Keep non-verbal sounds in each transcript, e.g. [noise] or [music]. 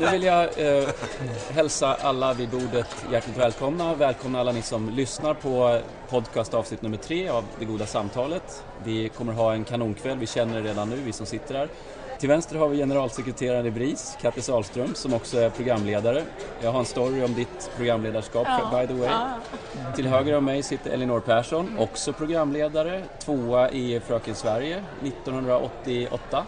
Nu vill jag eh, hälsa alla vid bordet hjärtligt välkomna. Välkomna alla ni som lyssnar på podcast avsnitt nummer tre av Det goda samtalet. Vi kommer ha en kanonkväll, vi känner det redan nu, vi som sitter här. Till vänster har vi generalsekreteraren i BRIS, Kattis Sahlström, som också är programledare. Jag har en story om ditt programledarskap, Ja. by the way. Ja. Till höger om mig sitter Elinor Persson, också programledare, tvåa i Fröken Sverige 1988.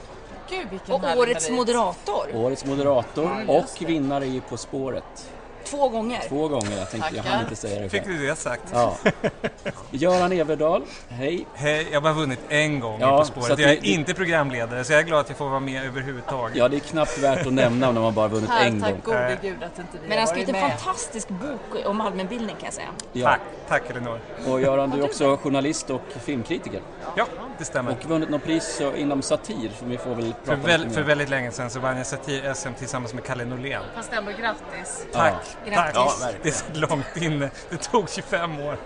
Gud Och årets moderator. Årets moderator och vinnare i På spåret. Två gånger. Två gånger, jag tänkte jag hann inte säga det Fick själv. du det sagt? Ja. [laughs] Göran Everdahl, hej. Hej, jag har bara vunnit en gång Ja, På så spåret. Jag är det- inte programledare så jag är glad att jag får vara med överhuvudtaget. Ja, det är knappt värt att nämna när man bara vunnit Här, en tack gång. gode Nej. gud att inte vi Men han har skrivit en varit med. fantastisk bok om allmänbildning kan jag säga. Ja. Tack, tack Elinor. Och Göran, du är också journalist och filmkritiker. Ja, det stämmer. Och vunnit något pris inom satir, som vi får väl För, prata väl, lite för väldigt länge sedan så vann jag satir-SM tillsammans med Kalle Norlén. Fast ändå grattis. Tack, Ja. Tack. Grattis. det är så långt inne. Det tog 25 år.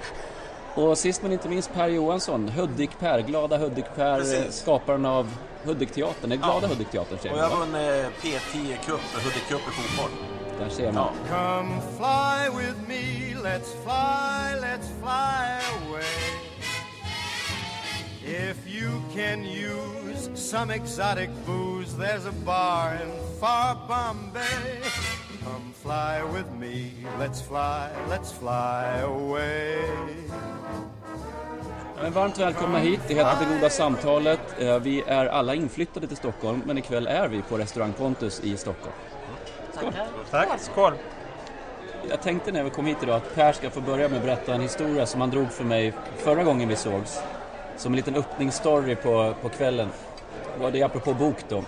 Och sist men inte minst Per Johansson, Hudik-Per, glada Hudik-Per, Precis. skaparen av Hudik-teatern, den glada Ja. Hudik-teatern Och jag vann eh, P10 Cup, Hudik Cup i fotboll. Där ser man. Ja. Come fly with me, let's fly, let's fly away. If you can use some exotic booze, there's a bar in far Bombay. Come fly with me, let's fly, let's fly away. Men varmt välkomna hit, det heter Det goda samtalet. Eh, Vi är alla inflyttade till Stockholm, men ikväll är vi på restaurang Pontus i Stockholm. Tackar. Tack, skål. Jag tänkte när vi kom hit idag att Per ska få börja med att berätta en historia som han drog för mig förra gången vi sågs. Som en liten öppningsstory på, på kvällen. Det var det apropå bok då.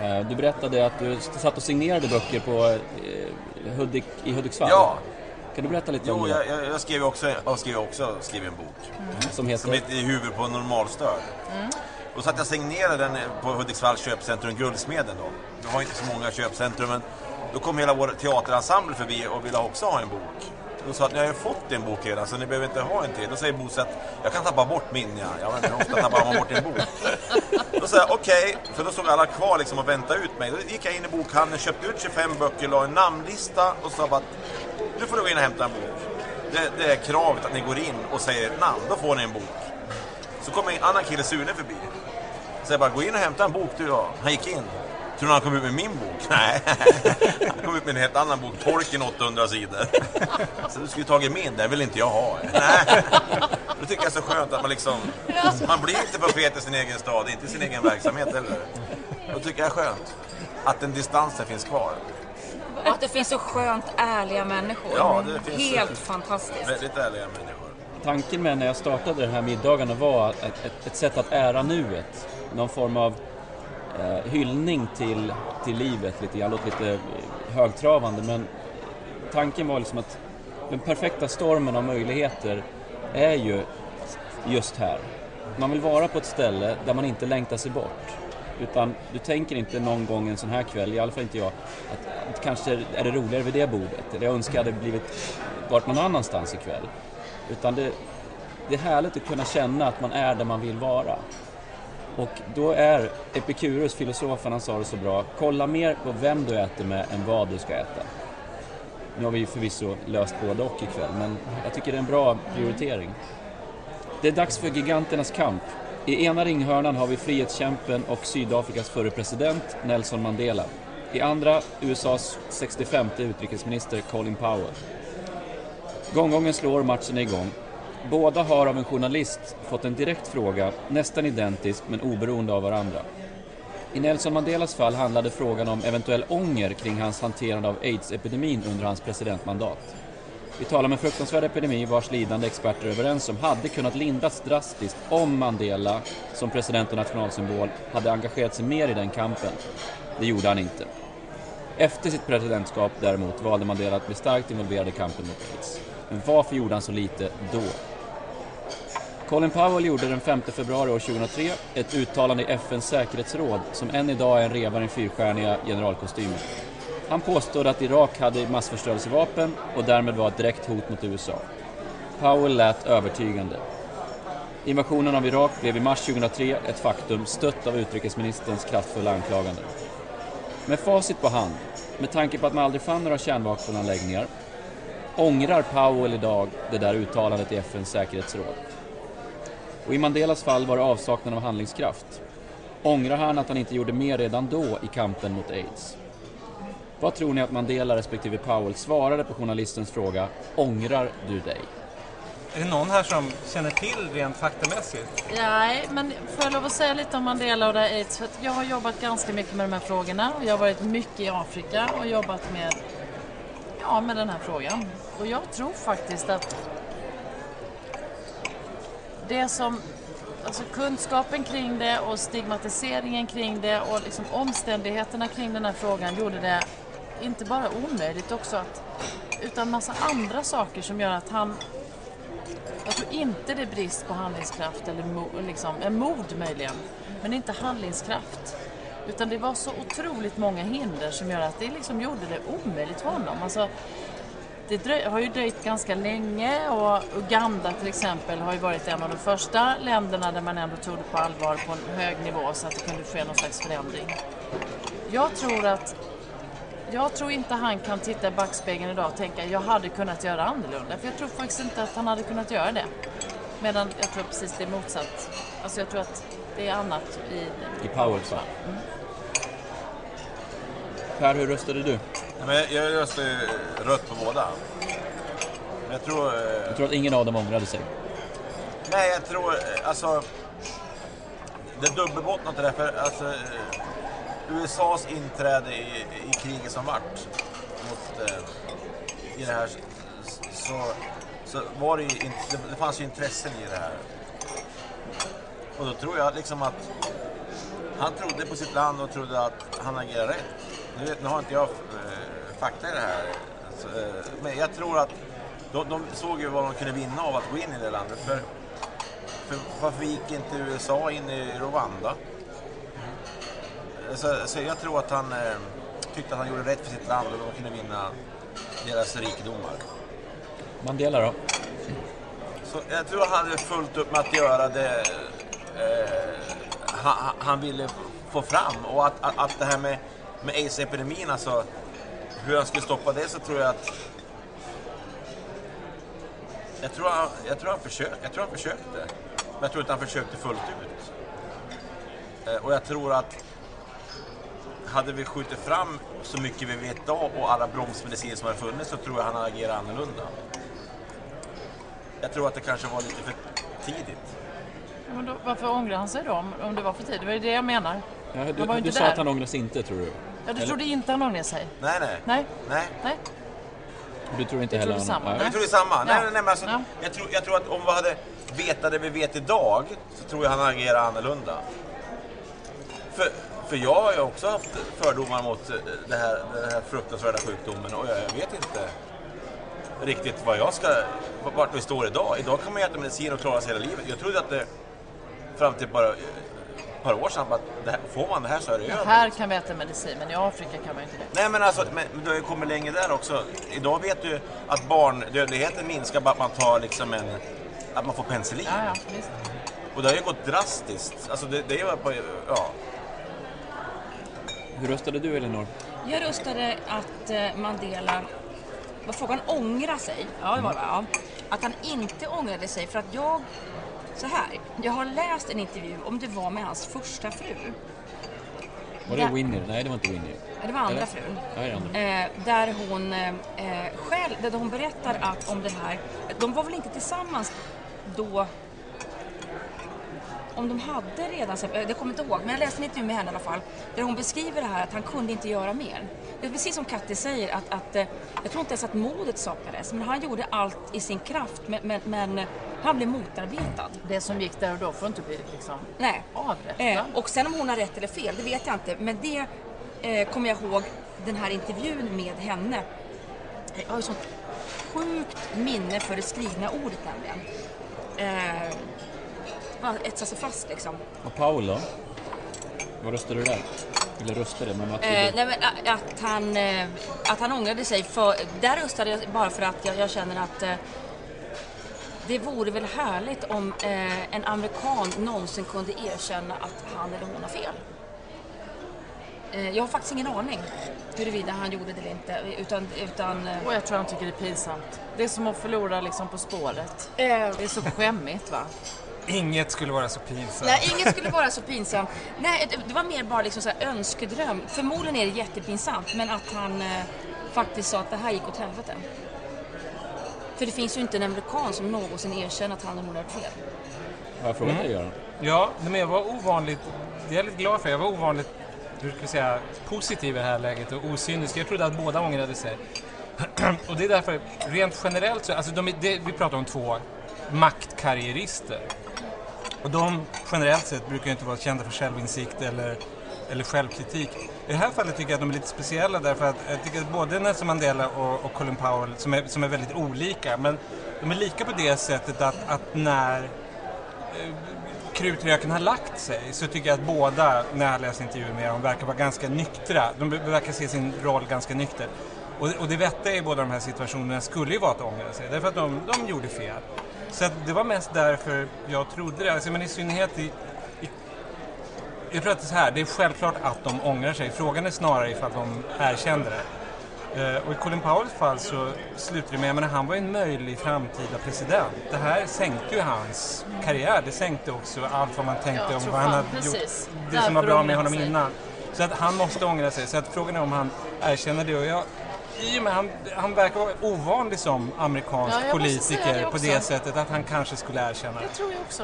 Eh, Du berättade att du satt och signerade böcker på eh, Hudik, i Hudiksvall. Ja, Kan du berätta lite jo, om det? jag, jag, jag skrev också, jag skrev också skrev en bok Som heter... som heter I huvudet på normalstörd. Och så att jag signerade den på Hudiksvalls köpcentrum Guldsmeden då. Det var inte så många köpcentrum men då kom hela vår teaterensemble förbi och ville också ha en bok. Då sa att ni har ju fått en bok redan så ni behöver inte ha en till. Då säger Bosse att jag kan tappa bort min ja. Jag vet inte, ofta tappar man bort en bok. [laughs] Då sa jag okej, för då stod alla kvar liksom och väntade ut mig. Då gick jag in i bokhandeln, köpte ut 25 böcker, la en namnlista och sa bara att nu får du gå in och hämta en bok. Det, det är kravet att ni går in och säger ett namn, då får ni en bok. Så kom en annan kille, Sune, förbi. Så jag bara, gå in och hämta en bok du ja. Han gick in. Tror du han kom ut med min bok? Nej. [laughs] Han kom ut med en helt annan bok, Tolkien 800 sidor. [laughs] Så du skulle tagit min, den vill inte jag ha. [laughs] Nej. Då tycker jag det är så skönt att man liksom, man blir inte profet i sin egen stad, inte i sin egen verksamhet heller. Då tycker jag det är skönt att den distansen finns kvar. Och att det finns så skönt ärliga människor. Ja, det finns- Helt fantastiskt. Väldigt ärliga människor. Tanken med när jag startade den här middagarna var ett, ett, ett sätt att ära nuet. Någon form av eh, hyllning till, till livet lite grann. Låter lite eh, högtravande men tanken var liksom att den perfekta stormen av möjligheter är ju just här. Man vill vara på ett ställe där man inte längtar sig bort. Utan du tänker inte någon gång en sån här kväll, i alla fall inte jag, att, att kanske är det roligare vid det bordet. Eller jag önskar jag hade blivit, varit någon annanstans ikväll. Utan det, det är härligt att kunna känna att man är där man vill vara. Och då är Epikurus, filosofen, han sa det så bra, kolla mer på vem du äter med än vad du ska äta. Nu har vi ju förvisso löst både och ikväll, men jag tycker det är en bra prioritering. Det är dags för giganternas kamp. I ena ringhörnan har vi frihetskämpen och Sydafrikas förre president Nelson Mandela. I andra USAs 65 utrikesminister Colin Powell. Gonggongen slår, matchen är igång. Båda har av en journalist fått en direkt fråga, nästan identisk men oberoende av varandra. I Nelson Mandelas fall handlade frågan om eventuell ånger kring hans hanterande av aids-epidemin under hans presidentmandat. Vi talar om en fruktansvärd epidemi vars lidande experter är överens om hade kunnat lindras drastiskt om Mandela, som president och nationalsymbol, hade engagerat sig mer i den kampen. Det gjorde han inte. Efter sitt presidentskap däremot valde Mandela att bli starkt involverad i kampen mot aids. Men varför gjorde han så lite då? Colin Powell gjorde den 5 februari år 2003 ett uttalande i FNs säkerhetsråd som än idag är en reva i den fyrstjärniga generalkostymen. Han påstod att Irak hade massförstörelsevapen och därmed var ett direkt hot mot USA. Powell lät övertygande. Invasionen av Irak blev i mars 2003 ett faktum stött av utrikesministerns kraftfulla anklaganden. Med facit på hand, med tanke på att man aldrig fann några kärnvapenanläggningar, ångrar Powell idag det där uttalandet i FNs säkerhetsråd? Och i Mandelas fall var det avsaknaden av handlingskraft. Ångrar han att han inte gjorde mer redan då i kampen mot aids? Vad tror ni att Mandela respektive Powell svarade på journalistens fråga Ångrar du dig? Är det någon här som känner till rent faktamässigt? Nej, men får jag lov att säga lite om Mandela och det aids? För att jag har jobbat ganska mycket med de här frågorna och jag har varit mycket i Afrika och jobbat med, ja, med den här frågan. Och jag tror faktiskt att det som, alltså kunskapen kring det och stigmatiseringen kring det och liksom omständigheterna kring den här frågan gjorde det inte bara omöjligt också att, utan massa andra saker som gör att han jag tror inte det är brist på handlingskraft eller mo, liksom, mod möjligen, men inte handlingskraft. Utan det var så otroligt många hinder som gör att det liksom gjorde det omöjligt för honom. Alltså, det har ju dröjt ganska länge och Uganda till exempel har ju varit en av de första länderna där man ändå tog det på allvar på en hög nivå så att det kunde ske någon slags förändring. Jag tror att jag tror inte han kan titta i backspegeln idag och tänka jag hade kunnat göra annorlunda. För jag tror faktiskt inte att han hade kunnat göra det. Medan jag tror precis det är motsatt. Alltså jag tror att det är annat i... I Powells fall. Per, hur röstade du? Nej, Men jag röstar ju rött på båda. Men jag tror... eh, Jag tror att ingen av dem ångrade sig. Nej, jag tror eh, alltså... Det dubbelbottnat det där, för alltså... eh, USAs inträde i, i kriget som vart mot... Eh, I det här så, så var det ju... Det, det fanns ju intressen i det här. Och då tror jag liksom att han trodde på sitt land och trodde att han agerade rätt. Nu, vet, nu har inte jag fakta i det här. Så, eh, men jag tror att de, de såg ju vad de kunde vinna av att gå in i det landet. För, för varför gick inte USA in i Rwanda? Så, så jag tror att han eh, tyckte att han gjorde rätt för sitt land och de kunde vinna deras rikedomar. Mandela då? Så jag tror han hade fullt upp med att göra det eh, han, han ville få fram. Och att, att, att det här med, med aids-epidemin, alltså hur han skulle stoppa det så tror jag att jag tror, han, jag, tror han försökte, jag tror han försökte. Men jag tror inte han försökte fullt ut. Eh, och jag tror att hade vi skjutit fram så mycket vi vet idag och alla bromsmediciner som har funnits så tror jag han hade agerat annorlunda. Jag tror att det kanske var lite för tidigt. Men då, varför ångrar han sig då om, om det var för tidigt? Det ju det jag menar. Ja, du du inte sa där. att han ångrar sig inte, tror du? Ja, du Eller- trodde inte han ångrade sig? Nej, nej. Nej? Nej. Nej? Du tror inte heller han... detsamma. Nej. Jag tror det är samma. Nej, nej, nej, men alltså, Ja. jag, tror, jag tror att om vi hade vetat det vi vet idag så tror jag han agerar annorlunda. För, för jag har ju också haft fördomar mot eh, det här, den här fruktansvärda sjukdomen och jag, jag vet inte riktigt vad jag ska, vart vi står idag. Idag kan man äta medicin och klara sig hela livet. Jag trodde att det fram till bara eh, par år sedan, att det här, får man det här så är det över. Här kan vi äta medicin, men i Afrika kan man ju inte det. Nej men alltså, men du har ju kommit längre där också. Idag vet du att barndödligheten minskar bara att man tar liksom en, att man får penicillin. Ja, ja, visst. Och det har ju gått drastiskt. Alltså det, det är ju bara, ja. Hur röstade du, Elinor? Jag röstade att eh, Mandela, var frågan ångra sig? Ja, det var det ja. Att han inte ångrade sig för att jag, så här, jag har läst en intervju om det var med hans första fru. Var det Där- Winnie? Nej, det var inte Winnie. Det var andra frun. Eh, där hon eh, eh, själv, där hon berättar att om det här, de var väl inte tillsammans då om de hade redan, det kommer jag inte ihåg, men jag läste en intervju med henne i alla fall, där hon beskriver det här att han kunde inte göra mer. Det är precis som Katti säger, att, att eh, jag tror inte ens att modet saknades, men han gjorde allt i sin kraft, men, men, men han blev motarbetad. Det som gick där och då får inte bli liksom Nej. avrättad. Eh, och sen om hon har rätt eller fel, det vet jag inte. Men det eh, kommer jag ihåg, den här intervjun med henne. Jag har ju sånt sjukt minne för det skrivna ordet nämligen. Eh, bara etsar sig fast liksom. Och Paul då? Vad röstade du där? Eller röstade, men vad Eh, du? nej, men, a- att, han, eh, att han ångrade sig. För, där röstade jag bara för att jag, jag känner att eh, det vore väl härligt om eh, en amerikan någonsin kunde erkänna att han eller hon har fel. Eh, jag har faktiskt ingen aning huruvida han gjorde det eller inte. Utan, utan, eh, Och jag tror han tycker det är pinsamt. Det är som att förlora liksom På spåret. eh, Det är så skämmigt va? Inget skulle vara så pinsamt. Nej, inget skulle vara så pinsamt. Nej, det- var mer bara liksom så här önskedröm. Förmodligen är det jättepinsamt, men att han eh, faktiskt sa att det här gick åt helvete. För det finns ju inte en amerikan som någonsin erkänner att han och hon har gjort fel. Har jag frågat dig Göran? Ja, men jag var ovanligt, det är jag lite glad för, jag var ovanligt hur ska vi säga, positiv i det här läget och osynisk. Jag trodde att båda ångrade sig. [clears throat] och det är därför, rent generellt så, alltså de, det, vi pratar om två maktkarriärister. Och de generellt sett brukar ju inte vara kända för självinsikt eller, eller självkritik. I det här fallet tycker jag att de är lite speciella därför att jag tycker att både Nelson Mandela och, och Colin Powell, som är, som är väldigt olika, men de är lika på det sättet att, att när eh, krutröken har lagt sig så tycker jag att båda, när jag läst intervjuer med dem, verkar vara ganska nyktra. De verkar se sin roll ganska nykter. Och, och det vettiga i båda de här situationerna skulle ju vara att ångra sig, därför att de, de gjorde fel. Så det var mest därför jag trodde det. Alltså, men i synnerhet i, i jag tror att det är så här, det är självklart att de ångrar sig. Frågan är snarare ifall de erkände det. Eh, Och i Colin Powells fall så slutade det med, jag menar, han var ju en möjlig framtida president. Det här sänkte ju hans karriär, det sänkte också allt vad man tänkte Jag om vad han hade precis. gjort. Det som var Därför bra med honom sig. innan. Så att han måste ångra sig. Så att frågan är om han erkänner det. Och jag, i och med, han, han verkar vara ovanlig som amerikansk Ja, politiker det på det sättet att han kanske skulle erkänna det. Tror jag också.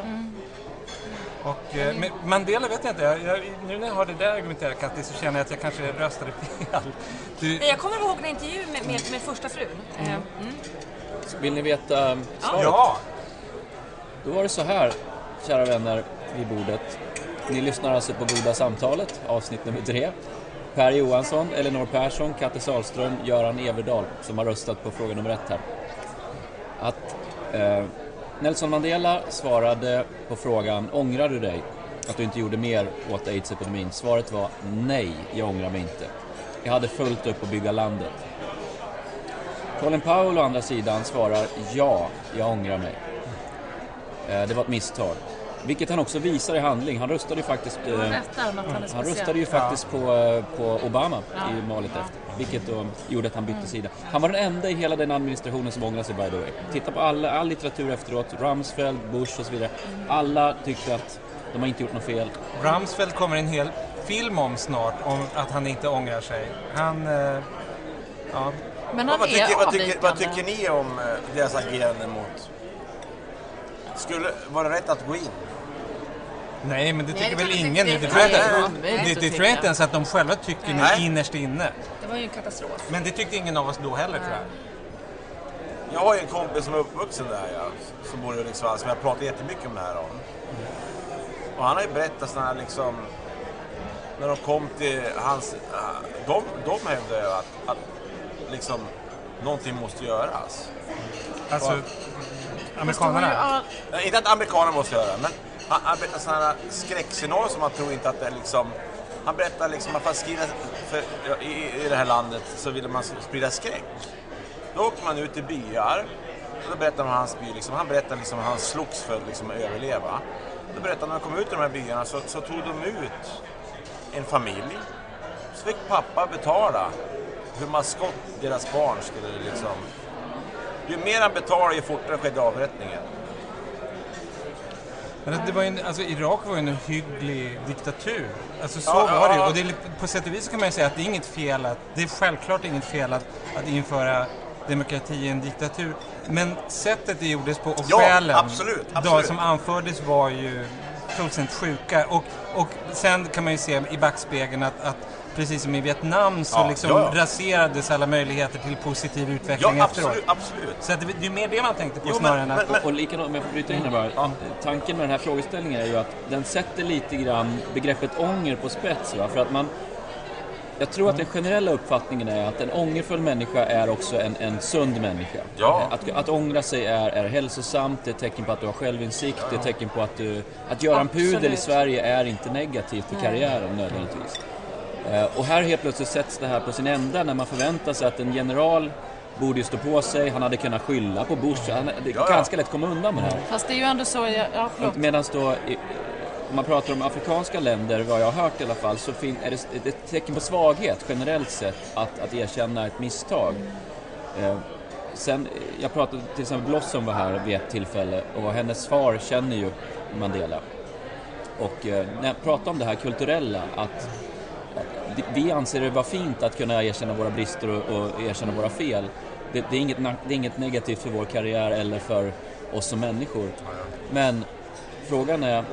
Och, eh, men Mandela vet jag inte, jag, jag, nu när jag har det där argumenterat Katti så känner jag att jag kanske röstade fel. Du, Nej, Jag kommer ihåg en intervju med, med, med första frun. Eh, Mm. Vill ni veta um, svaret? ja! Då var det så här, kära vänner vid bordet. Ni lyssnar alltså på Goda samtalet, avsnitt nummer tre. Per Johansson, Elinor Persson, Katte Salström, Göran Everdal som har röstat på fråga nummer ett här. Att eh, Nelson Mandela svarade på frågan Ångrar du dig att du inte gjorde mer åt aids-epidemin? Svaret var nej, jag ångrar mig inte. Jag hade fullt upp att bygga landet. Colin Powell å andra sidan svarar ja, jag ångrar mig. Eh, Det var ett misstag. Vilket han också visar i handling. Han röstade ju faktiskt... Eh, han Han röstade ju faktiskt på, eh, på Obama Ja. i valet Ja. efter. Vilket då gjorde att han bytte sida. Han var den enda i hela den administrationen som ångrade sig by the way. Titta på alla, all litteratur efteråt. Rumsfeld, Bush och så vidare. Alla tyckte att de har inte gjort något fel. Rumsfeld kommer en hel film om snart om att han inte ångrar sig. Han... Eh, ja. Men Vad, han är tycker, vad, tycker, vad tycker ni om eh, deras agerande mot... Skulle, var det rätt att gå in? Nej, men det Nej, tycker det väl ingen. inte- Det, det tror jag inte- det, tror jag inte ens att de själva tycker Nej. innerst inne. Det var ju en katastrof. Men det tyckte ingen av oss då heller tror jag. Jag har ju en kompis som är uppvuxen där, ja, som bor i Hudiksvall, som jag pratar jättemycket om det här om. Och han har ju berättat sådana här liksom... När de kom till hans... äh, De, de hävdar ju att, att liksom någonting måste göras. Alltså, ju amerikanerna. all- Nej, inte att amerikaner måste göra men han, berättar sådana här skräckscenarier som man tror inte att det är liksom... Han berättar liksom att för att skriva för, i, i det här landet så ville man sprida skräck. Då åker man ut i byar och då berättar man om hans by. Liksom, han berättar liksom hur han slogs för liksom, att överleva. Då berättar han när de kom ut i de här byarna så, så tog de ut en familj. Så fick pappa betala hur maskott deras barn skulle liksom... Ju mer han betalade ju fortare skedde avrättningen. Men det var en- alltså, Irak var ju en hygglig diktatur. Alltså så Ja, var det ju. Och det är, på sätt och vis kan man ju säga att det är inget fel att, det är självklart inget fel att, att införa demokrati i en diktatur. Men sättet det gjordes på och Ja, skälen absolut, absolut. som anfördes var ju fullständigt sjuka. Och, och sen kan man ju se i backspegeln att, att precis som i Vietnam så Ja, liksom ja, ja. raserades alla möjligheter till positiv utveckling Ja, efteråt. absolut, absolut. Så att det, det är mer det man tänkte på Jo, snarare men- än att... men- Och, och likadant, om jag får bryta in här bara. Tanken med den här frågeställningen är ju att den sätter lite grann begreppet ånger på spets. Va? För att man, jag tror att den generella uppfattningen är att en ångerfull människa är också en, en sund människa. Ja. Att, att ångra sig är, är hälsosamt, det är ett tecken på att du har självinsikt, det är ett tecken på att du... Att göra en pudel i Absolut. Sverige är inte negativt för karriären nödvändigtvis. Eh, Och här helt plötsligt sätts det här på sin ända när man förväntar sig att en general borde ju stå på sig, han hade kunnat skylla på Bush, han, det är Ja, ja. ganska lätt komma undan med det här. Fast det är ju ändå så, ja. Medan då om man pratar om afrikanska länder, vad jag har hört i alla fall, så är det ett tecken på svaghet generellt sett att, att erkänna ett misstag. Eh, sen, jag pratade till exempel Blossom var här vid ett tillfälle och hennes far känner ju Mandela. Och eh, när jag pratar om det här kulturella, att vi anser det vara fint att kunna erkänna våra brister och, och erkänna våra fel. Det, det, är inget, det är inget negativt för vår karriär eller för oss som människor. Men frågan är,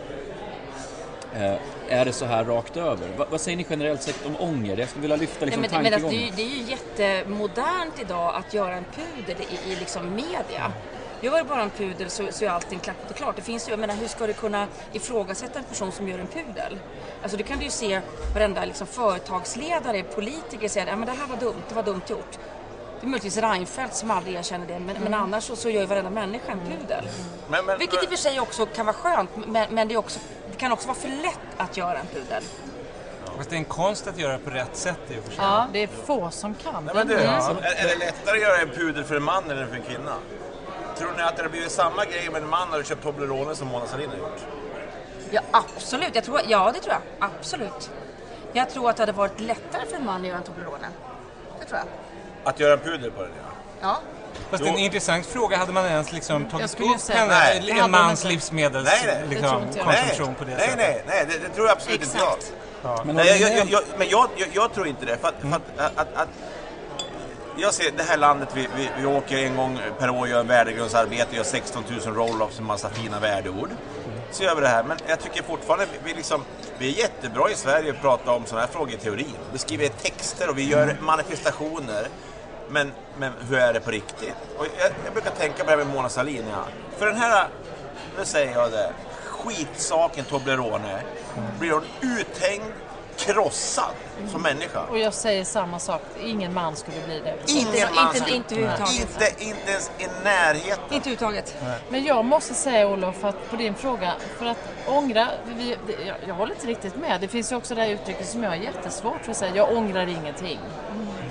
eh, är det så här rakt över? Va, vad säger ni generellt sett om ånger? Jag skulle vilja lyfta liksom Nej, men, men alltså, det, är ju, det är ju jättemodernt idag att göra en pudel i, i liksom media. Gör du bara en pudel så, så är allting klappat och klart. Det finns ju, jag menar, hur ska du kunna ifrågasätta en person som gör en pudel? Alltså det kan du ju se varenda liksom, företagsledare, politiker säga att det här var dumt, det var dumt gjort. Det är möjligtvis Reinfeldt som aldrig erkänner det, men, men annars så, så gör ju varenda människa en pudel. Men, men, Vilket i och för sig också kan vara skönt, men, men det, är också, det kan också vara för lätt att göra en pudel. Fast det är en konst att göra det på rätt sätt i och för sig. Ja, det är få som kan Nej, men du, det. är, är det lättare att göra en pudel för en man än för en kvinna? Tror ni att det hade blivit samma grej med en man hade köpt Toblerone som Mona Sahlin har gjort? Ja, absolut. Jag tror, ja, det tror jag. Absolut. Jag tror att det hade varit lättare för en man att göra en Toblerone. Det tror jag. Att göra en pudel på den, ja. Ja. Fast en intressant fråga, hade man ens liksom tagit upp säga- en man mans inte. livsmedels Nej, nej. Det liksom, på det nej, sättet? nej, nej, det, det tror jag absolut inte jag. Exakt. Men Nej, jag, jag, jag, men jag, jag, jag tror inte det. För att, för att, att, att, jag ser det här landet, vi, vi, vi åker en gång per år, gör en värdegrundsarbete, gör 16 000 roll-offs och en massa fina värdeord. Så gör vi det här. Men jag tycker fortfarande, vi, liksom, vi är jättebra i Sverige att prata om sådana här frågor i teorin. Vi skriver texter och vi gör manifestationer. Men, men hur är det på riktigt? Och jag, jag brukar tänka på det här med Mona Sahlin. Ja. För den här, nu säger jag det, skitsaken Toblerone, blir hon uthängd, krossad som människa. Och jag säger samma sak, ingen man skulle bli det. Inte en man inte, skulle- inte. Inte, inte ens i närheten. Inte överhuvudtaget. Men jag måste säga Olof, att på din fråga, för att ångra, vi, jag, jag håller inte riktigt med. Det finns ju också det här uttrycket som jag har jättesvårt för att säga, jag ångrar ingenting.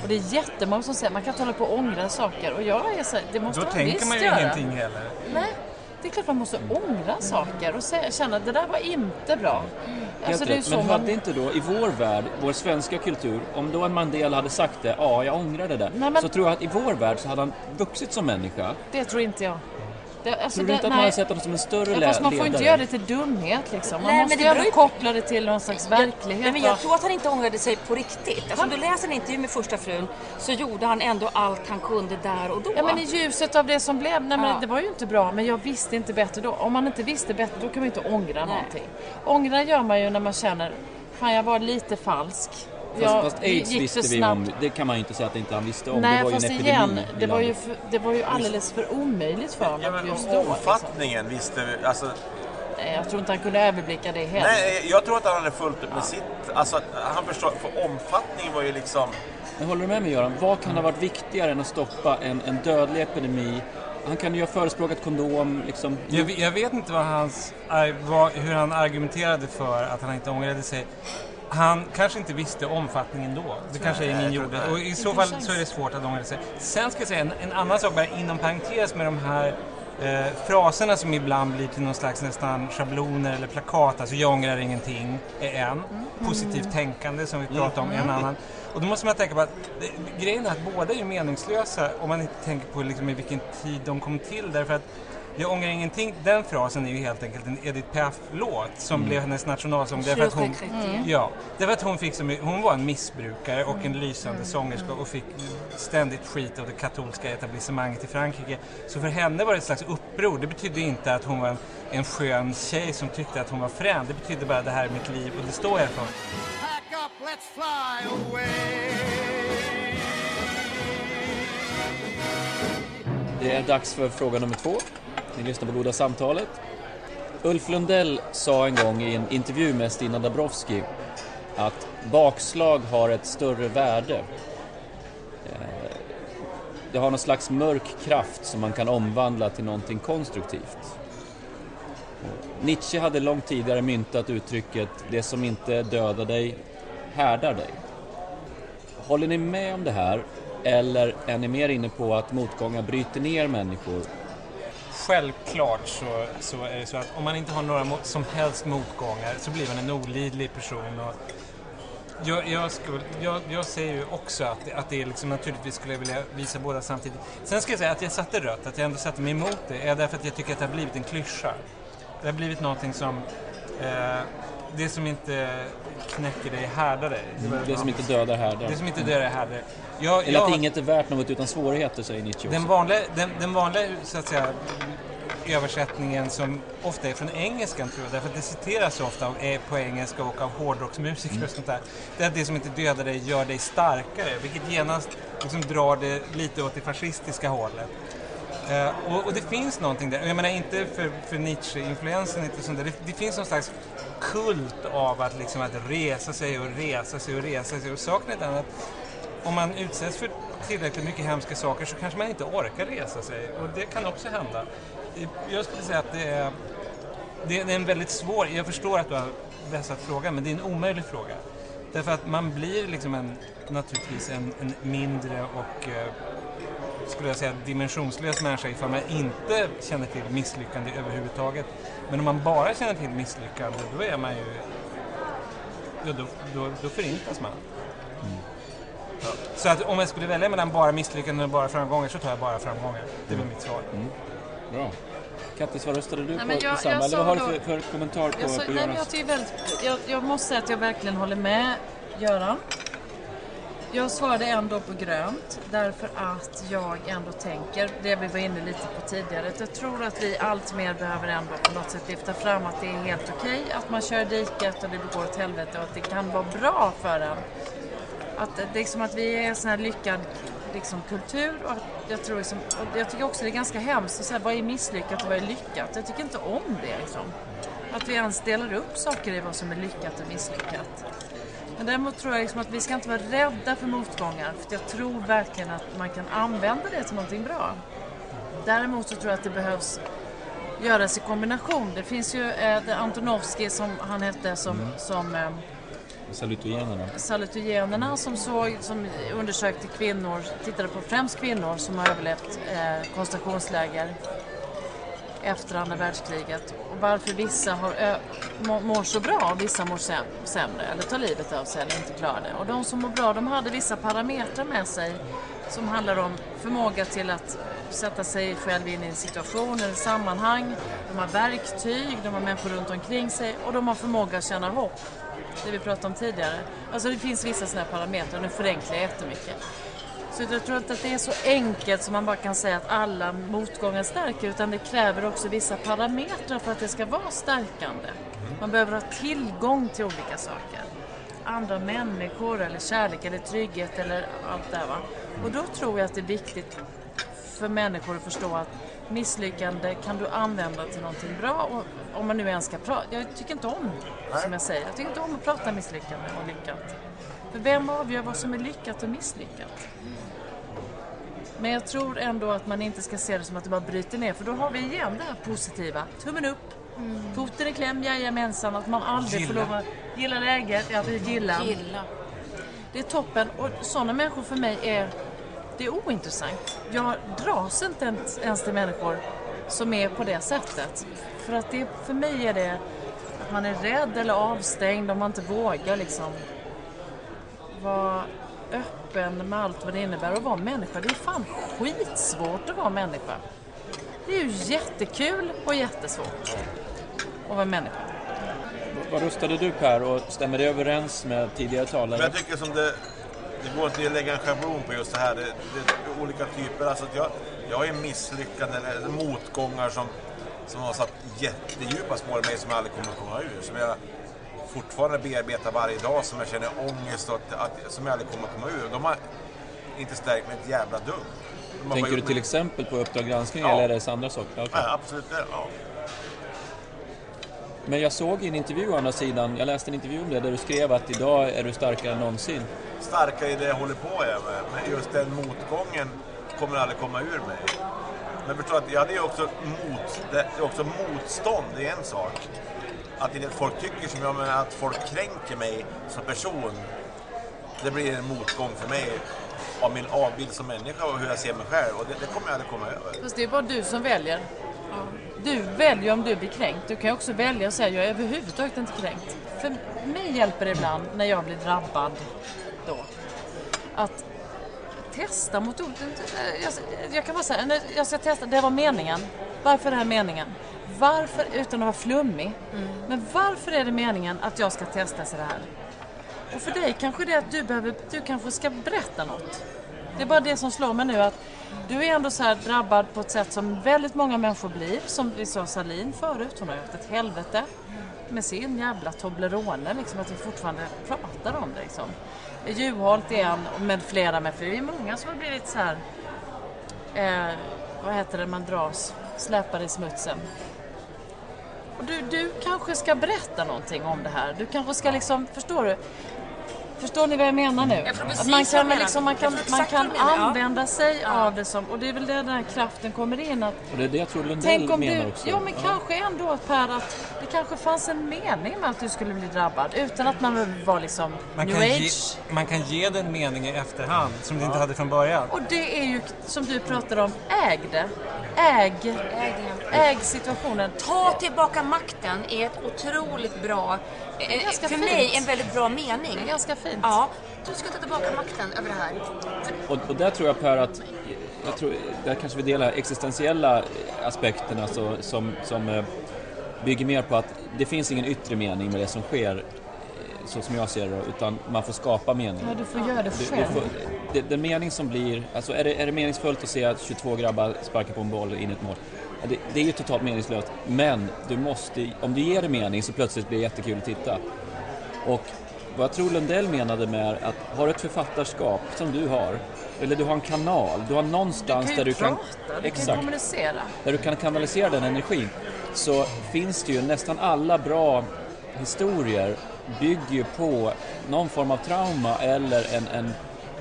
Och det är jättemånga som säger, man kan inte hålla på och ångra saker. Och jag är så det måste Då man tänker visst man ju göra. ingenting heller. Nej, det är klart man måste ångra saker och känna att det där var inte bra. Alltså, det är ju rätt. Men man... hade inte då, i vår värld, vår svenska kultur, om då en Mandela hade sagt det, ja, jag ångrar det där, Nej, men- så tror jag att i vår värld så hade han vuxit som människa. Det tror inte jag. Det, alltså, Tror du det, inte att man hade sett honom som en större Ja, lä- fast man får inte ledare? göra det till dumhet liksom. Man Nej, måste men det ju beror ändå koppla det till någon slags verklighet. Nej, men jag tror att han inte ångrade sig på riktigt. Alltså, om du läser en intervju med första frun så gjorde han ändå allt han kunde där och då. Ja men i ljuset av det som blev, nej men Ja. det var ju inte bra men jag visste inte bättre då. Om man inte visste bättre då kan man ju inte ångra någonting. Ångra gör man ju när man känner, fan jag var lite falsk. Fast, Jag fast aids gick visste vi snabbt. om, det kan man ju inte säga att inte han visste om. Nej det var ju en igen, det var, ju för, det var ju alldeles för omöjligt för Ja, honom men just då. Liksom. omfattningen visste vi, alltså, Nej, jag tror inte han kunde överblicka det heller. Nej, jag tror att han hade fullt upp med sitt. Alltså, han förstår, för omfattningen var ju liksom... Men håller du med mig Göran? Vad kan ha varit viktigare än att stoppa en, en dödlig epidemi? Han kan ju ha förespråkat kondom, liksom. Jag, jag vet inte vad hans, vad, hur han argumenterade för att han inte ångrade sig. Han kanske inte visste omfattningen då. Det kanske tror gjorde. inte. Och i så fall så är det svårt att ångra sig. Sen ska jag säga en, en annan sak bara inom parentes med de här eh, fraserna som ibland blir till någon slags nästan schabloner eller plakat. Alltså jag ångrar ingenting är en. Positivt tänkande som vi pratade om är en annan. Och då måste man tänka på att det, grejen är att båda är meningslösa om man inte tänker på liksom i vilken tid de kom till. Därför att jag ångrar ingenting, den frasen är ju helt enkelt en Edith Piaf-låt som blev hennes nationalsång. Därför att hon, ja, därför att hon, fick så mycket, hon var en missbrukare och en lysande sångerska och fick ständigt skit av det katolska etablissemanget i Frankrike. Så för henne var det ett slags uppror. Det betydde inte att hon var en, en skön tjej som tyckte att hon var frän. Det betydde bara det här är mitt liv och det står jag för. Pack up, let's fly away. Det är dags för fråga nummer två. Ni lyssnar på Goda samtalet. Ulf Lundell sa en gång i en intervju med Stina Dabrowski att bakslag har ett större värde. Eh, det har någon slags mörk kraft som man kan omvandla till någonting konstruktivt. Nietzsche hade långt tidigare myntat uttrycket ”det som inte dödar dig, härdar dig”. Håller ni med om det här? Eller är ni mer inne på att motgångar bryter ner människor? Självklart så, så är det så att om man inte har några mot, som helst motgångar så blir man en olidlig person. Och jag, jag, skulle, jag, jag säger ju också att, det- att det är liksom, naturligtvis skulle jag vilja visa båda samtidigt. Sen ska jag säga att jag satte rött, att jag ändå satte mig emot det, är därför att jag tycker att det har blivit en klyscha. Det har blivit någonting som, eh, det som inte knäcker dig härdar dig. Det som inte dödar härdar. det som inte dör är härdar. Jag, Eller att jag- inget är värt något utan svårigheter, säger Nietzsche den också. vanliga, den, den vanliga så att säga, översättningen som ofta är från engelskan tror jag, därför att det citeras så ofta är på engelska och av hårdrocksmusiker och sånt där. Det är att det som inte dödar dig gör dig starkare, vilket genast liksom drar det lite åt det fascistiska hållet. Eh, och, och det finns någonting där, jag menar inte för, för Nietzsche-influensen, inte sånt där. Det, det finns någon slags kult av att, liksom, att resa sig och resa sig och resa sig och saken är den att om man utsätts för tillräckligt mycket hemska saker så kanske man inte orkar resa sig och det kan också hända. Jag skulle säga att det är, det är en väldigt svår, jag förstår att du har vässat frågan men det är en omöjlig fråga. Därför att man blir liksom en, naturligtvis en, en mindre och eh, skulle jag säga dimensionslös människa ifall man inte känner till misslyckande överhuvudtaget. Men om man bara känner till misslyckande då är man ju, ja, då, då, då förintas man. Ja. Så att om jag skulle välja mellan bara misslyckanden och bara framgångar så tar jag bara framgångar. Det är väl mitt svar. Bra. Kattis, vad röstade du Nej, på? men jag- på samma? Eller vad har du för, för kommentar på, Jag, så, på nej, men jag, väldigt, jag, jag måste säga att jag verkligen håller med Göran. Jag svarade ändå på grönt därför att jag ändå tänker, det vi var inne lite på tidigare, att jag tror att vi allt mer behöver ändå på något sätt lyfta fram att det är helt okej att man kör i diket och det går åt helvete och att det kan vara bra för en. Att liksom att vi är en sån här lyckad liksom, kultur och jag, tror liksom, och jag tycker också det är ganska hemskt att säga vad är misslyckat och vad är lyckat. Jag tycker inte om det liksom. Att vi ens delar upp saker i vad som är lyckat och misslyckat. Men däremot tror jag liksom att vi ska inte vara rädda för motgångar för jag tror verkligen att man kan använda det till någonting bra. Däremot så tror jag att det behövs göras i kombination. Det finns ju eh, det Antonovsky som han hette som, som eh, Salutogenerna. salutogenerna som, såg, som undersökte kvinnor, tittade på främst kvinnor som har överlevt eh, koncentrationsläger efter andra världskriget och varför vissa har mår så bra och vissa mår sämre eller tar livet av sig eller inte klarar det. Och de som mår bra de hade vissa parametrar med sig som handlar om förmåga till att sätta sig själv in i en situation eller sammanhang. De har verktyg, de har människor runt omkring sig och de har förmåga att känna hopp. Det vi pratade om tidigare. Alltså det finns vissa sådana här parametrar, nu förenklar jag jättemycket. Så jag tror inte att det är så enkelt som man bara kan säga att alla motgångar stärker utan det kräver också vissa parametrar för att det ska vara stärkande. Man behöver ha tillgång till olika saker. Andra människor eller kärlek eller trygghet eller allt det här. Va? Och då tror jag att det är viktigt för människor att förstå att misslyckande kan du använda till någonting bra. Och om man nu ens ska prata. Jag tycker inte om, som jag säger, jag tycker inte om att prata misslyckande och lyckat. För vem avgör vad som är lyckat och misslyckat? Men jag tror ändå att man inte ska se det som att det bara bryter ner för då har vi igen det här positiva. Tummen upp, foten i kläm, jajamensan, att man aldrig får Gilla. lov att gilla läget, ja, vi gillar. Gilla. Det är toppen och sådana människor för mig är, det är ointressant. Jag dras inte ens, ens till människor som är på det sättet. För att det, för mig är det att man är rädd eller avstängd om man inte vågar liksom vara öppen med allt vad det innebär att vara människa. Det är fan skitsvårt att vara människa. Det är ju jättekul och jättesvårt att vara människa. Vad röstade du Per och stämmer det överens med tidigare talare? jag tycker som det... Det går inte att lägga en schablon på just det här. Det, det är olika typer. Alltså att jag, jag har ju misslyckanden eller motgångar som, som har satt jättedjupa spår i mig som jag aldrig kommer att komma ur. Som jag fortfarande bearbetar varje dag, som jag känner ångest och att, att, som jag aldrig kommer att komma ur. De har inte stärkt mig ett jävla dugg. Tänker du till mig- exempel på Uppdrag granskning Ja. eller är det andra saker? Okej. Ja, absolut. Ja. Men jag såg i en intervju å andra sidan, jag läste en intervju om det där du skrev att idag är du starkare än någonsin. starkare i det jag håller på med. Men just den motgången kommer aldrig komma ur mig. Men förstå att jag hade ju också, mot, det också motstånd, det är en sak. Att folk tycker som jag, men att folk kränker mig som person. Det blir en motgång för mig. av min avbild som människa och hur jag ser mig själv. Och det, det kommer jag aldrig komma över. Fast det är bara du som väljer. Du väljer om du blir kränkt. Du kan ju också välja att säga jag är överhuvudtaget inte kränkt. För mig hjälper det ibland när jag blir drabbad då. Att testa mot ord. Jag, jag kan bara säga, jag ska testa, det var meningen. Varför är det här meningen? Varför, utan att vara flummig, men varför är det meningen att jag ska testa så här? Och för dig kanske det är att du, behöver, du kanske ska berätta något. Det är bara det som slår mig nu att du är ändå så här drabbad på ett sätt som väldigt många människor blir. Som vi sa Salin förut, hon har haft ett helvete med sin jävla Toblerone, liksom att vi fortfarande pratar om det. Liksom. Juholt är en, med flera med, för vi är många som har blivit så här, eh, vad heter det, man dras, släpar i smutsen. Och du, du kanske ska berätta någonting om det här. Du kanske ska liksom, förstår du? Förstår ni vad jag menar nu? Att man kan, liksom, man kan, man kan ja. använda sig av det som, och det är väl där den här kraften kommer in. Att, Och det är det jag tror Lundell tänk om menar du, också. ja men kanske ändå Per att det kanske fanns en mening med att du skulle bli drabbad utan att man vara liksom Man new kan, ge, age. man kan ge den mening i efterhand som du inte hade från början. Och det är ju som du pratade om, äg det. Äg, äg situationen. Ta tillbaka makten är ett otroligt bra, eh, ganska för fint. mig en väldigt bra Det mening. är ganska fint. Ja, du ska ta tillbaka makten över det här. Och, och där tror jag Per att, jag tror, där kanske vi delar existentiella aspekterna så, som, som eh, bygger mer på att det finns ingen yttre mening med det som sker, så som jag ser det, utan man får skapa mening. Ja, du får göra det Du, du själv. får, det, den mening som blir, alltså är det, är det meningsfullt att se att 22 grabbar sparkar på en boll in i ett mål? Det, det är ju totalt meningslöst, men du måste, om du ger det mening så plötsligt blir det jättekul att titta. Och vad jag tror Lundell menade med att har du ett författarskap som du har, eller du har en kanal, du har någonstans Du kan där du kan, prata, du kan kommunicera. där du kan kanalisera den energin, så finns det ju nästan alla bra historier bygger ju på någon form av trauma eller en, en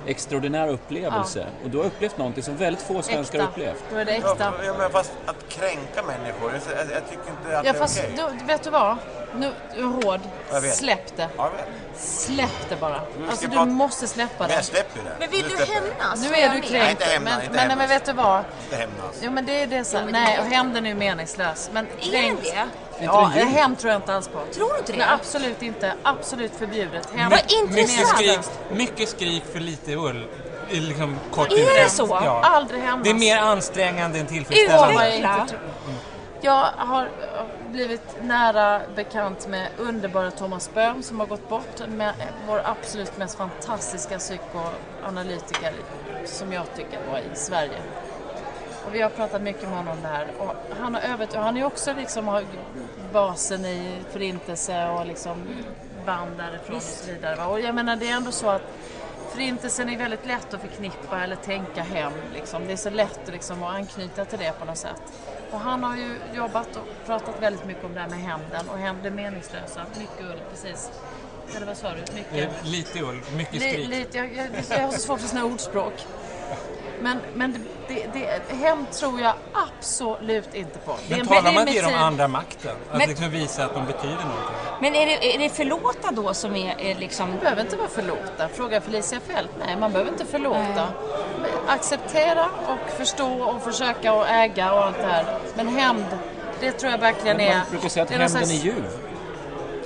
extraordinär upplevelse. Och du har upplevt någonting som väldigt få svenskar har upplevt. Då är det Ja, äkta. ja, men fast att kränka människor, jag, jag, jag tycker inte att Ja det är fast okej. då, vet du vad? Nu, råd. Jag vet. Släpp det. Ja, jag vet. Släpp det bara. Alltså du prata- måste släppa Men jag det. släpper det. Men vill Nu du det. hämnas? Nu är du kränkt. Nej, inte hämnas, men, inte men, hämnas. men vet du vad? Inte hämnas. Jo men det är det så. men Nej, det- och hämnden är ju meningslös. Men Är kränkt- det det? Ja, hämnd tror jag inte alls på. Tror du inte det? Nej, absolut inte. Absolut förbjudet. Hämnd. Vad Mycket intressant. skrik, mycket skrik för lite ull. I liksom kort Är det så? Ja. Aldrig hämnas. Det är mer ansträngande än tillfredsställande. Utveckla. inte. Jag har eh, blivit nära bekant med underbara Thomas Böhm som har gått bort. Med vår absolut mest fantastiska psykoanalytiker som jag tycker var i Sverige. Och vi har pratat mycket med honom här. Och han har och han är också liksom har basen i Förintelse och liksom band därifrån och så vidare. va. Och jag menar det är ändå så att Förintelsen är väldigt lätt att förknippa eller tänka hem. Liksom. Det är så lätt att, liksom, att anknyta till det på något sätt. Och han har ju jobbat och pratat väldigt mycket om det här med hämnden och hämnd det meningslösa. Mycket ull, precis. Eller vad sa du? Eh, Mycket... Lite ull, mycket skrik. lite, jag, jag, jag har så svårt för här ordspråk. Men, men det, det, det, hem tror jag absolut inte på. Men en- talar det är man dem tid. andra makten? Att Men- liksom visa att de betyder någonting? Men är det, är det förlåta då som är, är liksom... Man behöver inte vara förlåta. Fråga Felicia Fält. Nej, man behöver inte förlåta. Men Acceptera och förstå och försöka och äga och allt det här. Men hämnd, det tror jag verkligen är... Man brukar säga att är hämnden är ljuv.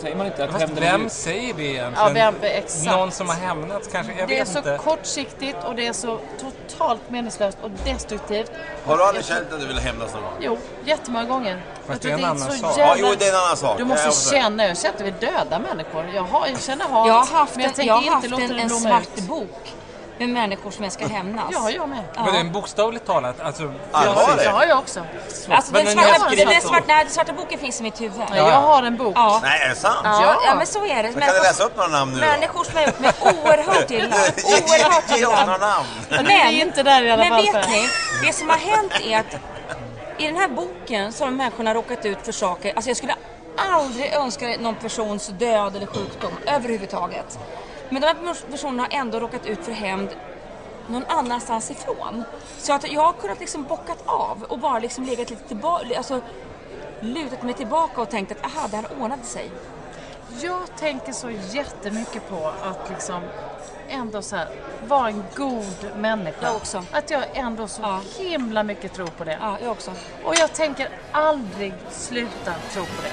Säger man inte att Fast hämnden vem säger det Ja, egentligen? vem, exakt. Någon som har hämnats kanske? Jag Det är så inte. kortsiktigt och det är så totalt meningslöst och destruktivt. Har du aldrig känt att du vill hämnas någon gång? Jo, jättemånga gånger. Fast Jag det är en annan sak. Ja, jo, det är en annan sak. Du Jag måste måste- känna, jag känner att vi döda människor. Jag, har, jag känner hat, Jag har haft men jag en, tänker jag har inte haft låta en, en svart bok med människor som jag ska hämnas. Ja, jag med. Men en bokstavligt talat, alltså... Allvarligt? Det har jag också. Alltså, Men den, har svarta, den, så- svarta, nej, den svarta boken finns i mitt huvud. Nej, Jag har en bok. Ja. Nej, är det sant? Ja, Ja. ja, men så är det. Men kan du läsa upp några namn nu då? Människor som har gjort mig oerhört illa. [laughs] Oerhört illa. namn! Men är inte där i alla Men vet ni, det som har hänt är att i den här boken så har de människorna råkat ut för saker. Alltså jag skulle aldrig önska någon persons död eller sjukdom överhuvudtaget. Men de här personerna har ändå råkat ut för hämnd någon annanstans ifrån. Så att jag har kunnat liksom bockat av och bara liksom legat lite tillbaka, alltså lutat mig tillbaka och tänkt att aha, det här ordnade sig. Jag tänker så jättemycket på att liksom ändå så här, vara en god människa. Jag också. Att jag ändå så Ja. himla mycket tror på det. Ja, jag också. Och jag tänker aldrig sluta tro på det.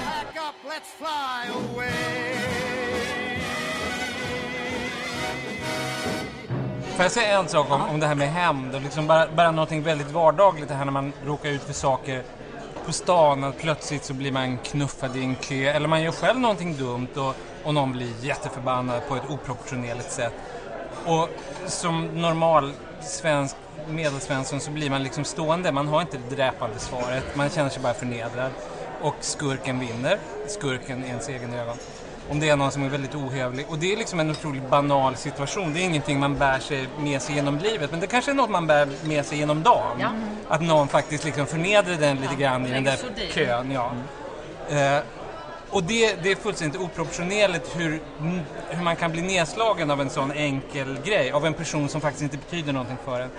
Får jag säga en sak om, om det här med hämnd? och Liksom bara, bara någonting väldigt vardagligt, det här när man råkar ut för saker på stan, att plötsligt så blir man knuffad i en kö, eller man gör själv någonting dumt och, och någon blir jätteförbannad på ett oproportionerligt sätt. Och som normal svensk medelsvensson så blir man liksom stående, man har inte det dräpande svaret, man känner sig bara förnedrad. Och skurken vinner, skurken i ens egen ögon. Om det är någon som är väldigt ohövlig. Och det är liksom en otroligt banal situation. Det är ingenting man bär sig med sig genom livet. Men det kanske är något man bär med sig genom dagen. Ja. Att någon faktiskt liksom förnedrar den lite grann i den där kön. Ja. Eh, och det, det är fullständigt oproportionerligt hur, hur man kan bli nedslagen av en sån enkel grej. Av en person som faktiskt inte betyder någonting för en.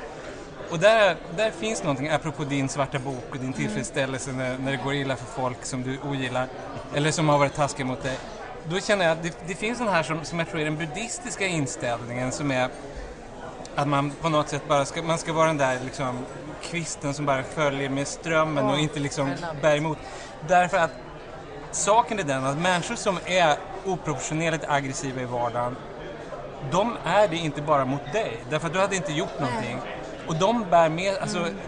Och där, där finns någonting, apropå din svarta bok och din tillfredsställelse när, när det går illa för folk som du ogillar. Eller som har varit taskiga mot dig. Då känner jag att det, det finns den här som, som jag tror är den buddhistiska inställningen som är att man på något sätt bara ska, man ska vara den där liksom kvisten som bara följer med strömmen och inte liksom bär emot. Därför att saken är den att människor som är oproportionerligt aggressiva i vardagen de är det inte bara mot dig, därför att du hade inte gjort någonting. Och de bär med, alltså Mm.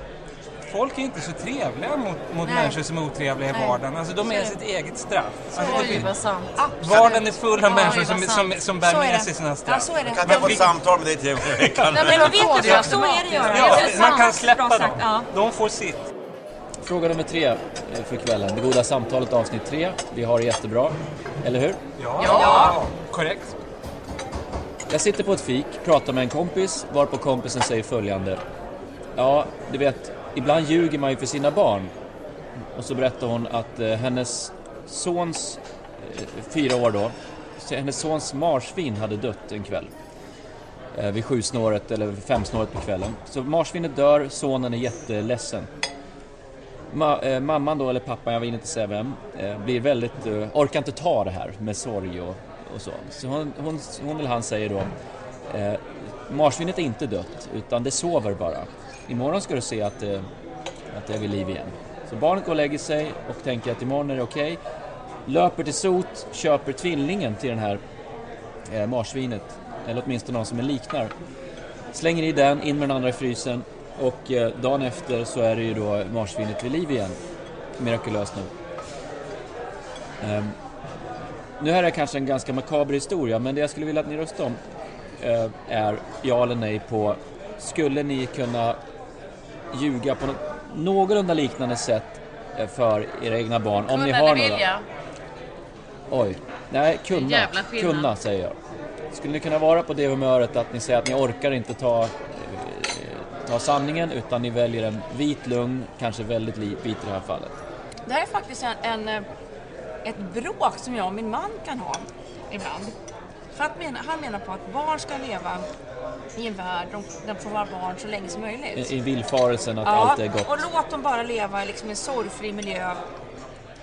Folk är inte så trevliga mot, mot Nej. människor som är otrevliga i Nej. vardagen. Alltså de Så är sitt eget straff. Alltså, det Oj, vad sant. vardagen är full av Oj, människor som, som, som bär med sig sina Ja, straff. [laughs] så är det. Kan inte jag få ett samtal med dig tre gånger i veckan? Nej, men vet du, så, är det göra. Ja, man kan släppa dem. sagt, ja. De får sitt. Fråga nummer tre eh, för kvällen. Det goda samtalet avsnitt tre. Vi har det jättebra. Eller hur? Ja, Ja. korrekt. Jag sitter på ett fik, pratar med en kompis, varpå kompisen säger följande. Ja, du vet, ibland ljuger man ju för sina barn. Och så berättar hon att eh, hennes sons, eh, fyra år då, hennes sons marsvin hade dött en kväll. Eh, vid sjusnåret eller femsnåret på kvällen. Så marsvinet dör, sonen är jätteledsen. Ma- eh, mamman då, eller pappan, jag vill inte säga vem, eh, blir väldigt, eh, orkar inte ta det här med sorg och, och så. Så hon, hon, hon eller han säger då, eh, marsvinet är inte dött, utan det sover bara. Imorgon ska du se att, eh, att det är vid liv igen. Så barnet går och lägger sig och tänker att imorgon är det okej. Löper till sot, köper tvillingen till den här eh, marsvinet, eller åtminstone någon som är liknar. Slänger i den, in med den andra i frysen och eh, dagen efter så är det ju då marsvinet vid liv igen. Mirakulöst nog. Ehm, nu här är kanske en ganska makaber historia, men det jag skulle vilja att ni röstar om eh, är ja eller nej på skulle ni kunna ljuga på något någorlunda liknande sätt eh, för era egna barn om ni Kunna har några? vilja. Oj, nej kunna. Kunna säger jag. Skulle ni kunna vara på det humöret att ni säger att ni orkar inte ta, eh, ta sanningen utan ni väljer en vit lugn, kanske väldigt vit i det här fallet. Det här är faktiskt en, en, eh, ett bråk som jag och min man kan ha ibland. För att mena, han menar på att barn ska leva i en värld, de, de får vara barn så länge som möjligt. I, i villfarelsen att Ja, allt är gott. och låt dem bara leva i liksom en sorgfri miljö.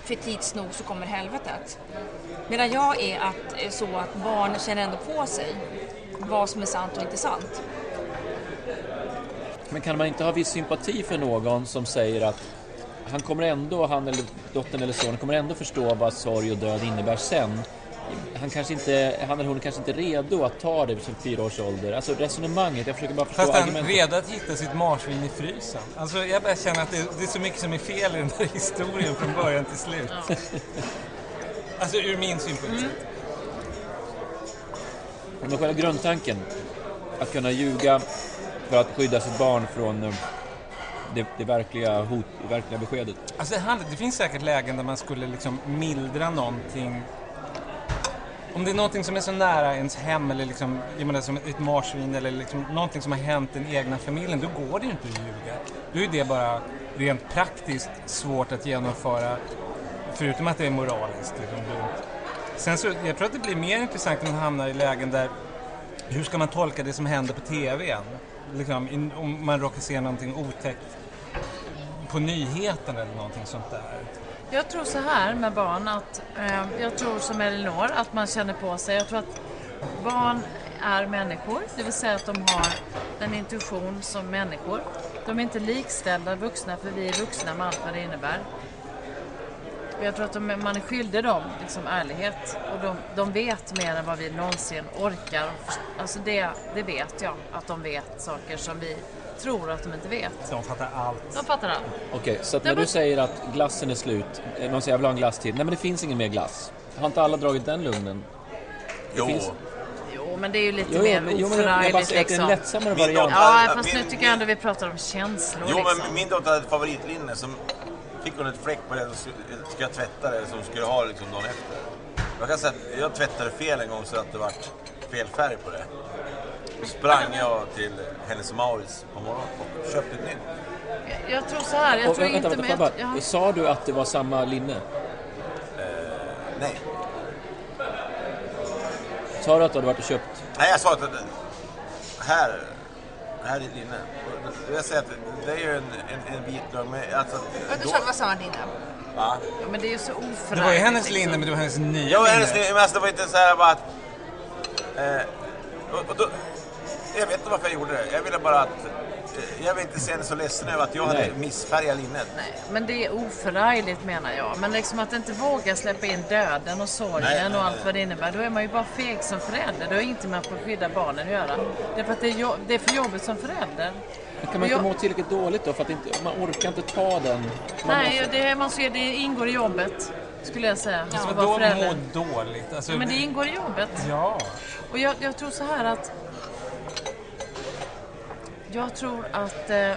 För tids nog så kommer helvetet. Medan jag är att, är så att barn känner ändå på sig vad som är sant och inte sant. Men kan man inte ha viss sympati för någon som säger att han kommer ändå, han eller dottern eller sonen kommer ändå förstå vad sorg och död innebär sen. Han, kanske inte, han eller hon är kanske inte redo att ta det vid sin fyra års ålder. Alltså resonemanget, jag försöker bara förstå Fast han är redo att hitta sitt marsvin i frysen. Alltså jag bara känner att det, det är så mycket som är fel i den där [laughs] historien från början till slut. Alltså ur min synpunkt sett. Men själva grundtanken, att kunna ljuga för att skydda sitt barn från eh, det, det verkliga hot, det verkliga beskedet. Alltså det, handlar, det finns säkert lägen där man skulle liksom mildra någonting. Om det är någonting som är så nära ens hem eller liksom, jag menar, som ett marsvin eller liksom någonting som har hänt den egna familjen, då går det ju inte att ljuga. Då är det bara rent praktiskt svårt att genomföra, förutom att det är moraliskt liksom, dumt. Sen så, jag tror att det blir mer intressant när man hamnar i lägen där, hur ska man tolka det som händer på TVn? Liksom, in, om man råkar se någonting otäckt på nyheten eller någonting sånt där. Jag tror så här med barn att eh, jag tror som Elinor att man känner på sig. Jag tror att barn är människor, det vill säga att de har en intuition som människor. De är inte likställda vuxna, för vi är vuxna med allt vad det innebär. Jag tror att de, man är skyldig dem liksom ärlighet och de, de vet mer än vad vi någonsin orkar. Alltså det, det vet jag, att de vet saker som vi tror att de inte vet. De fattar allt. De fattar allt. Okej, så att när du säger att glassen är slut, eh, någon säger jag vill ha en glass till. Nej men det finns ingen mer glass. Har inte alla dragit den lugnen? Jo. finns- Jo, men det är ju lite Jo, jo, mer men- jo, men jag bara oförargligt säger att det är en liksom. lättsammare Min variant. dotter- Ja, fast min- nu tycker jag ändå vi pratar om känslor Jo, liksom. men min dotter hade ett favoritlinne som fick hon ett fläck på det så ska jag tvätta det som skulle ha liksom dagen efter. Jag kan säga att jag tvättade fel en gång så att det vart fel färg på det. Då sprang jag till Hennes Mauritz på morgonen och köpte ett nytt. Jag- Jag tror så här, jag Och, tror vänta, inte... vänta, men bara, ja. Sa du att det var samma linne? Nej. Sa du att du hade varit och köpt? Nej, jag sa att det- här, här är linne. Jag säger att det är ju en, en, en vit lögn. Men alltså, Ja, Du sa att det var samma linne. va? Ja, men det är ju så oförargligt. Det var ju hennes liksom. linne, men det var hennes nya Ja, linne. hennes linne. Men alltså, det var inte så här bara att... Eh, och, och då, jag vet inte varför jag gjorde det. Jag ville bara att... eh, Jag vill inte se henne så ledsen över att jag hade Nej. missfärgat linnet. Nej, men det är oförargligt menar jag. Men liksom att inte våga släppa in döden och sorgen Nej, nej, och allt vad det innebär. Då är man ju bara feg som förälder. Det har inte med att skydda barnen att göra. Det är för att det är, jo- det är för jobbigt som förälder. Men kan man inte Jag- må tillräckligt dåligt då? För att inte, man orkar inte ta den. Man Nej, måste- det, man ser, det ingår i jobbet. Skulle jag säga. Att Vadå vara må förälder. dåligt? Alltså, Ja, men det ingår i jobbet. Ja. Och jag, jag tror så här att... Jag tror att eh,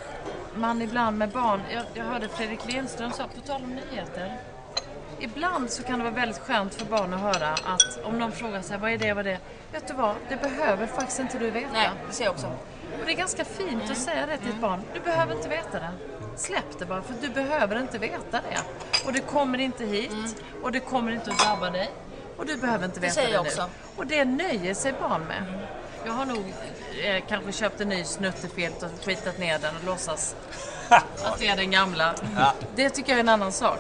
man ibland med barn... Jag, jag hörde Fredrik Lindström sa, på tal om nyheter. Ibland så kan det vara väldigt skönt för barn att höra att om någon frågar sig vad är det, vad är det? Vet du vad, det behöver faktiskt inte du veta. Nej, det ser jag också. Och det är ganska fint att säga det till ett barn. Du behöver inte veta det. Släpp det bara, för du behöver inte veta det. Och det kommer inte hit. Och det kommer inte att drabba dig. Och du behöver inte veta säger det jag nu. också. Och det nöjer sig barn med. Jag har nog eh, kanske köpt en ny snuttefilt och skitat ner den och låtsas [laughs] att det är den gamla. Det tycker jag är en annan sak.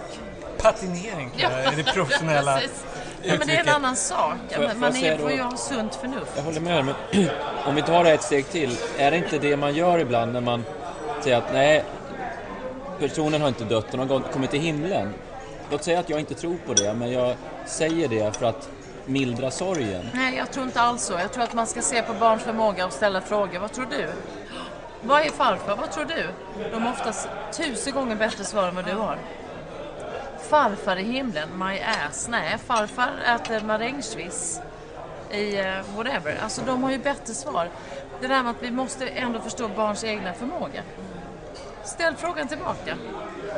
Patinering jag är det [laughs] professionella Precis. Ja, men det är en annan sak. Ja, Får får man säga är, får ju ha sunt förnuft. Jag håller med men [clears throat] om vi tar det ett steg till. Är det inte det man gör ibland när man säger att nej, personen har inte dött, den har kommit till himlen. Låt säga att jag inte tror på det, men jag säger det för att mildra sorgen. Nej, jag tror inte alls så. Jag tror att man ska se på barns förmåga och ställa frågor. Vad tror du? Vad är farfar? Vad tror du? De har oftast tusen gånger bättre svar än vad du har. Farfar i himlen, my ass. Nej, farfar äter marängsviss i uh, whatever. Alltså de har ju bättre svar. Det där med att vi måste ändå förstå barns egna förmåga. Ställ frågan tillbaka.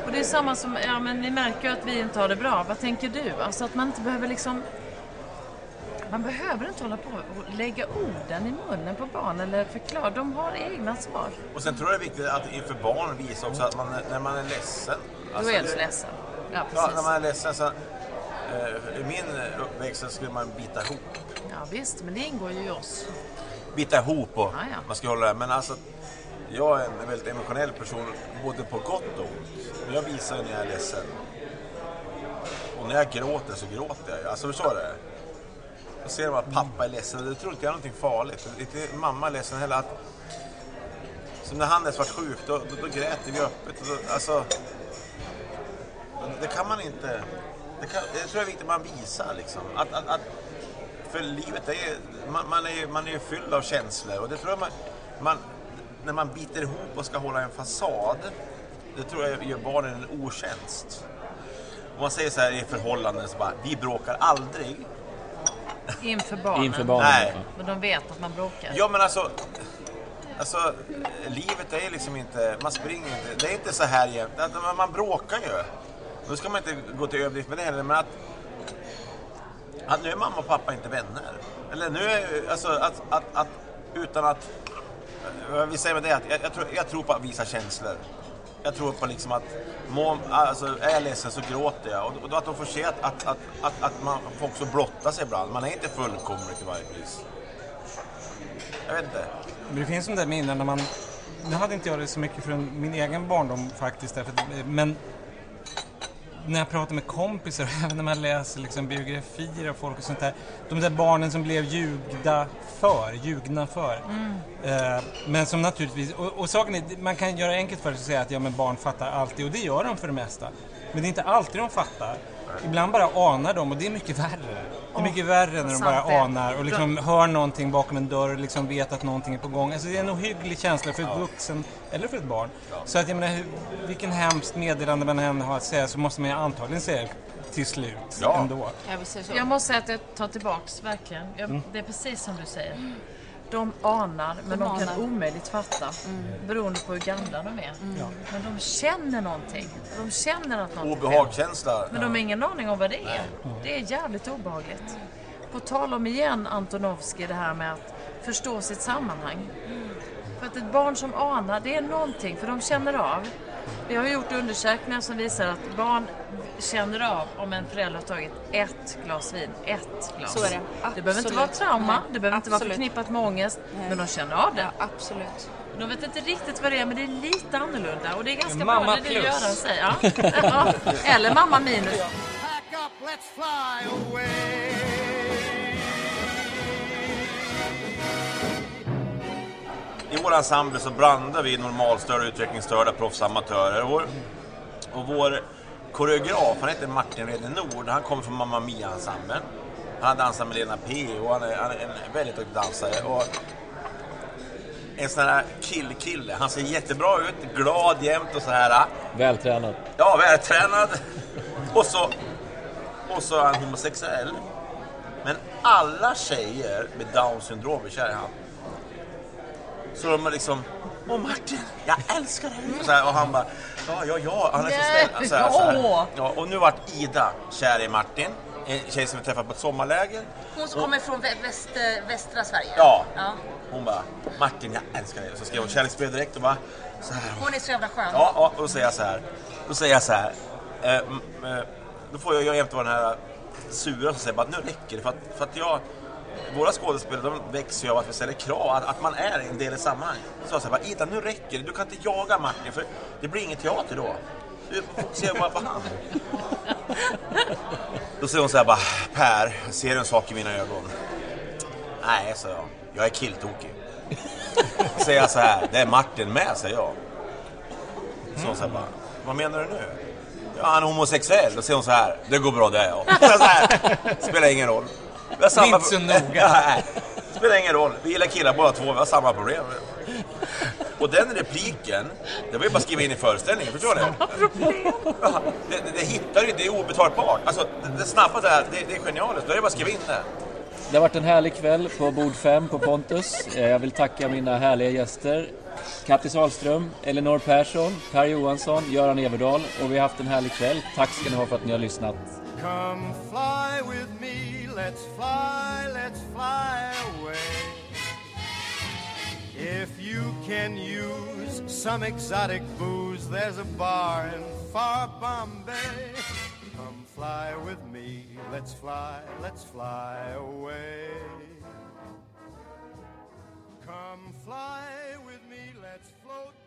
Och det är samma som, ja men ni märker ju att vi inte har det bra. Vad tänker du? Alltså att man inte behöver liksom man behöver inte hålla på och lägga orden i munnen på barn eller förklara. De har egna svar. Och sen tror jag det är viktigt att inför barn visa också att man, när man är ledsen. Då alltså är du det- ledsen. Ja, Ja, när precis. man är ledsen så... Eh, I min uppväxt så skulle man bita ihop. Ja, visst, men det ingår ju i oss. Bita ihop och Ja, ja. man ska hålla det. Men alltså, jag är en väldigt emotionell person, både på gott och ont. Men Jag visar när jag är ledsen. Och när jag gråter så gråter jag. Alltså förstår du? Då ser de att pappa är ledsen. Det tror inte jag är någonting farligt. Inte mamma är ledsen heller. Att, som när Hannes var sjuk, då, då, då grät vi öppet. Och då, alltså, det kan man inte... Det, kan, det tror jag är viktigt att man visar. Liksom. Att, att, att, för livet är man, man är ju man är ju fylld av känslor. Och det tror jag man, man... När man biter ihop och ska hålla en fasad, det tror jag gör barnen en otjänst. Om man säger så här i förhållanden, så bara, vi bråkar aldrig. Inför barnen. Inför barnen. Nej. ja. Men de vet att man bråkar. Ja men alltså, alltså livet är liksom inte, man springer inte, det är inte så här jämt. Man, bråkar ju. Då ska man inte gå till överdrift med det heller, men att, att nu är mamma och pappa inte vänner. Eller nu är alltså att, att, att utan att, vad vi säger med det, att jag, jag, tror, jag tror på att visa känslor. Jag tror på liksom att, må, alltså, är jag ledsen så gråter jag. Och, och att de får se att, att, att, att, att man får också blotta sig ibland. Man är inte fullkomlig till varje pris. Jag vet inte. Men det finns de där minnen när man... Nu hade inte jag det så mycket från min egen barndom faktiskt. Därför, men när jag pratar med kompisar, [laughs] även när man läser liksom biografier av folk och sånt där. De där barnen som blev ljugda för, ljugna för. Eh, men som naturligtvis, och, och saken är, man kan göra enkelt för sig och säga att ja men barn fattar alltid och det gör de för det mesta. Men det är inte alltid de fattar. Ibland bara anar de och det är mycket värre. Det är mycket värre när de bara anar och liksom hör någonting bakom en dörr och liksom vet att någonting är på gång. Alltså det är en ohygglig känsla för ett vuxen eller för ett barn. Så att jag menar, vilken hemskt meddelande man än har att säga så måste man ju antagligen säga till slut Ja. ändå. Jag måste säga att jag tar tillbaks, verkligen. Jag, Det är precis som du säger. De anar, men de, De kan anar. omöjligt fatta. Beroende på hur gamla de är. Men de känner någonting. De känner att något är fel. Obehagskänsla. Men de har ingen aning om vad det är. Det är jävligt obehagligt. På tal om igen Antonovsky det här med att förstå sitt sammanhang. För att ett barn som anar, det är någonting, för de känner av. Vi har gjort undersökningar som visar att barn känner av om en förälder har tagit ett glas vin. Ett glas. Så är det. Det behöver inte vara Absolut. trauma, Nej, det behöver inte vara absolut. förknippat med ångest, men de känner av det. Ja, absolut. De vet inte riktigt vad det är, men det är lite annorlunda. Och det är ganska Mamma bra, det det plus. Göran säger. [laughs] Ja. Ja. Eller mamma minus. Pack up, let's fly away. Vår ensemble så blandar vi normalstörda, utvecklingsstörda, proffsamatörer. Och och vår koreograf, han heter Martin Rede Nord, han kommer från Mamma Mia-ensemblen. Han har dansat med Lena P och han är, han är en väldigt duktig dansare. Och en sån här killkille. Han ser jättebra ut, glad jämt och så här. Vältränad. Ja, vältränad. Och så, och så är han homosexuell. Men alla tjejer med down syndrom är kära i han. Så de liksom, Åh Martin, jag älskar dig! Här, och han bara, ja, ja, ja, han är så snäll. Så här, så här. åh. Ja, och nu vart Ida kär i Martin, en tjej som vi träffade på ett sommarläger. Hon som kommer från vä- väst, västra Sverige. Ja. ja. Hon bara, Martin, jag älskar dig. Och så skrev hon kärleksbrev direkt och bara, så här. Hon är så jävla skön. Ja, ja, då säger jag så här. Då säger jag så här. Eh, eh, då får jag, jag jämt vara den här sura som säger bara nu räcker det. För att, för att jag, våra skådespelare de växer ju av att vi ställer krav, att, att man är en del i sammanhanget. Så jag sa Ida nu räcker det. Du kan inte jaga Martin för det blir ingen teater då. Du fokuserar bara på han. [laughs] Då säger hon så här bara, Per, ser du en sak i mina ögon? Nej, sa jag. Jag är killtokig. Då säger jag så här, det är Martin med, säger jag. Så hon så här bara, vad menar du nu? Ja, han är homosexuell. Då säger hon så här, det går bra det är jag. [laughs] Spelar ingen roll. Vi samma Inte så noga. [laughs] Nej, spelar ingen roll. Vi gillar killar båda två, vi har samma problem. Och den repliken, det var ju bara att skriva in i föreställningen, förstår ni? Ja, det, det, det hittar ju, det är obetalbart. Alltså, det, det snabba där, det, det är genialiskt. Då är det bara att skriva in det. Det har varit en härlig kväll på bord 5 på Pontus. Eh, Jag vill tacka mina härliga gäster. Kattis Ahlström, Elinor Persson, Per Johansson, Göran Everdahl och vi har haft en härlig kväll. Tack ska ni ha för att ni har lyssnat. Come fly with me, let's fly, let's fly away. If you can use some exotic booze, there's a bar in far Bombay. Come fly with me, let's fly, let's fly away. Come fly with me, let's float.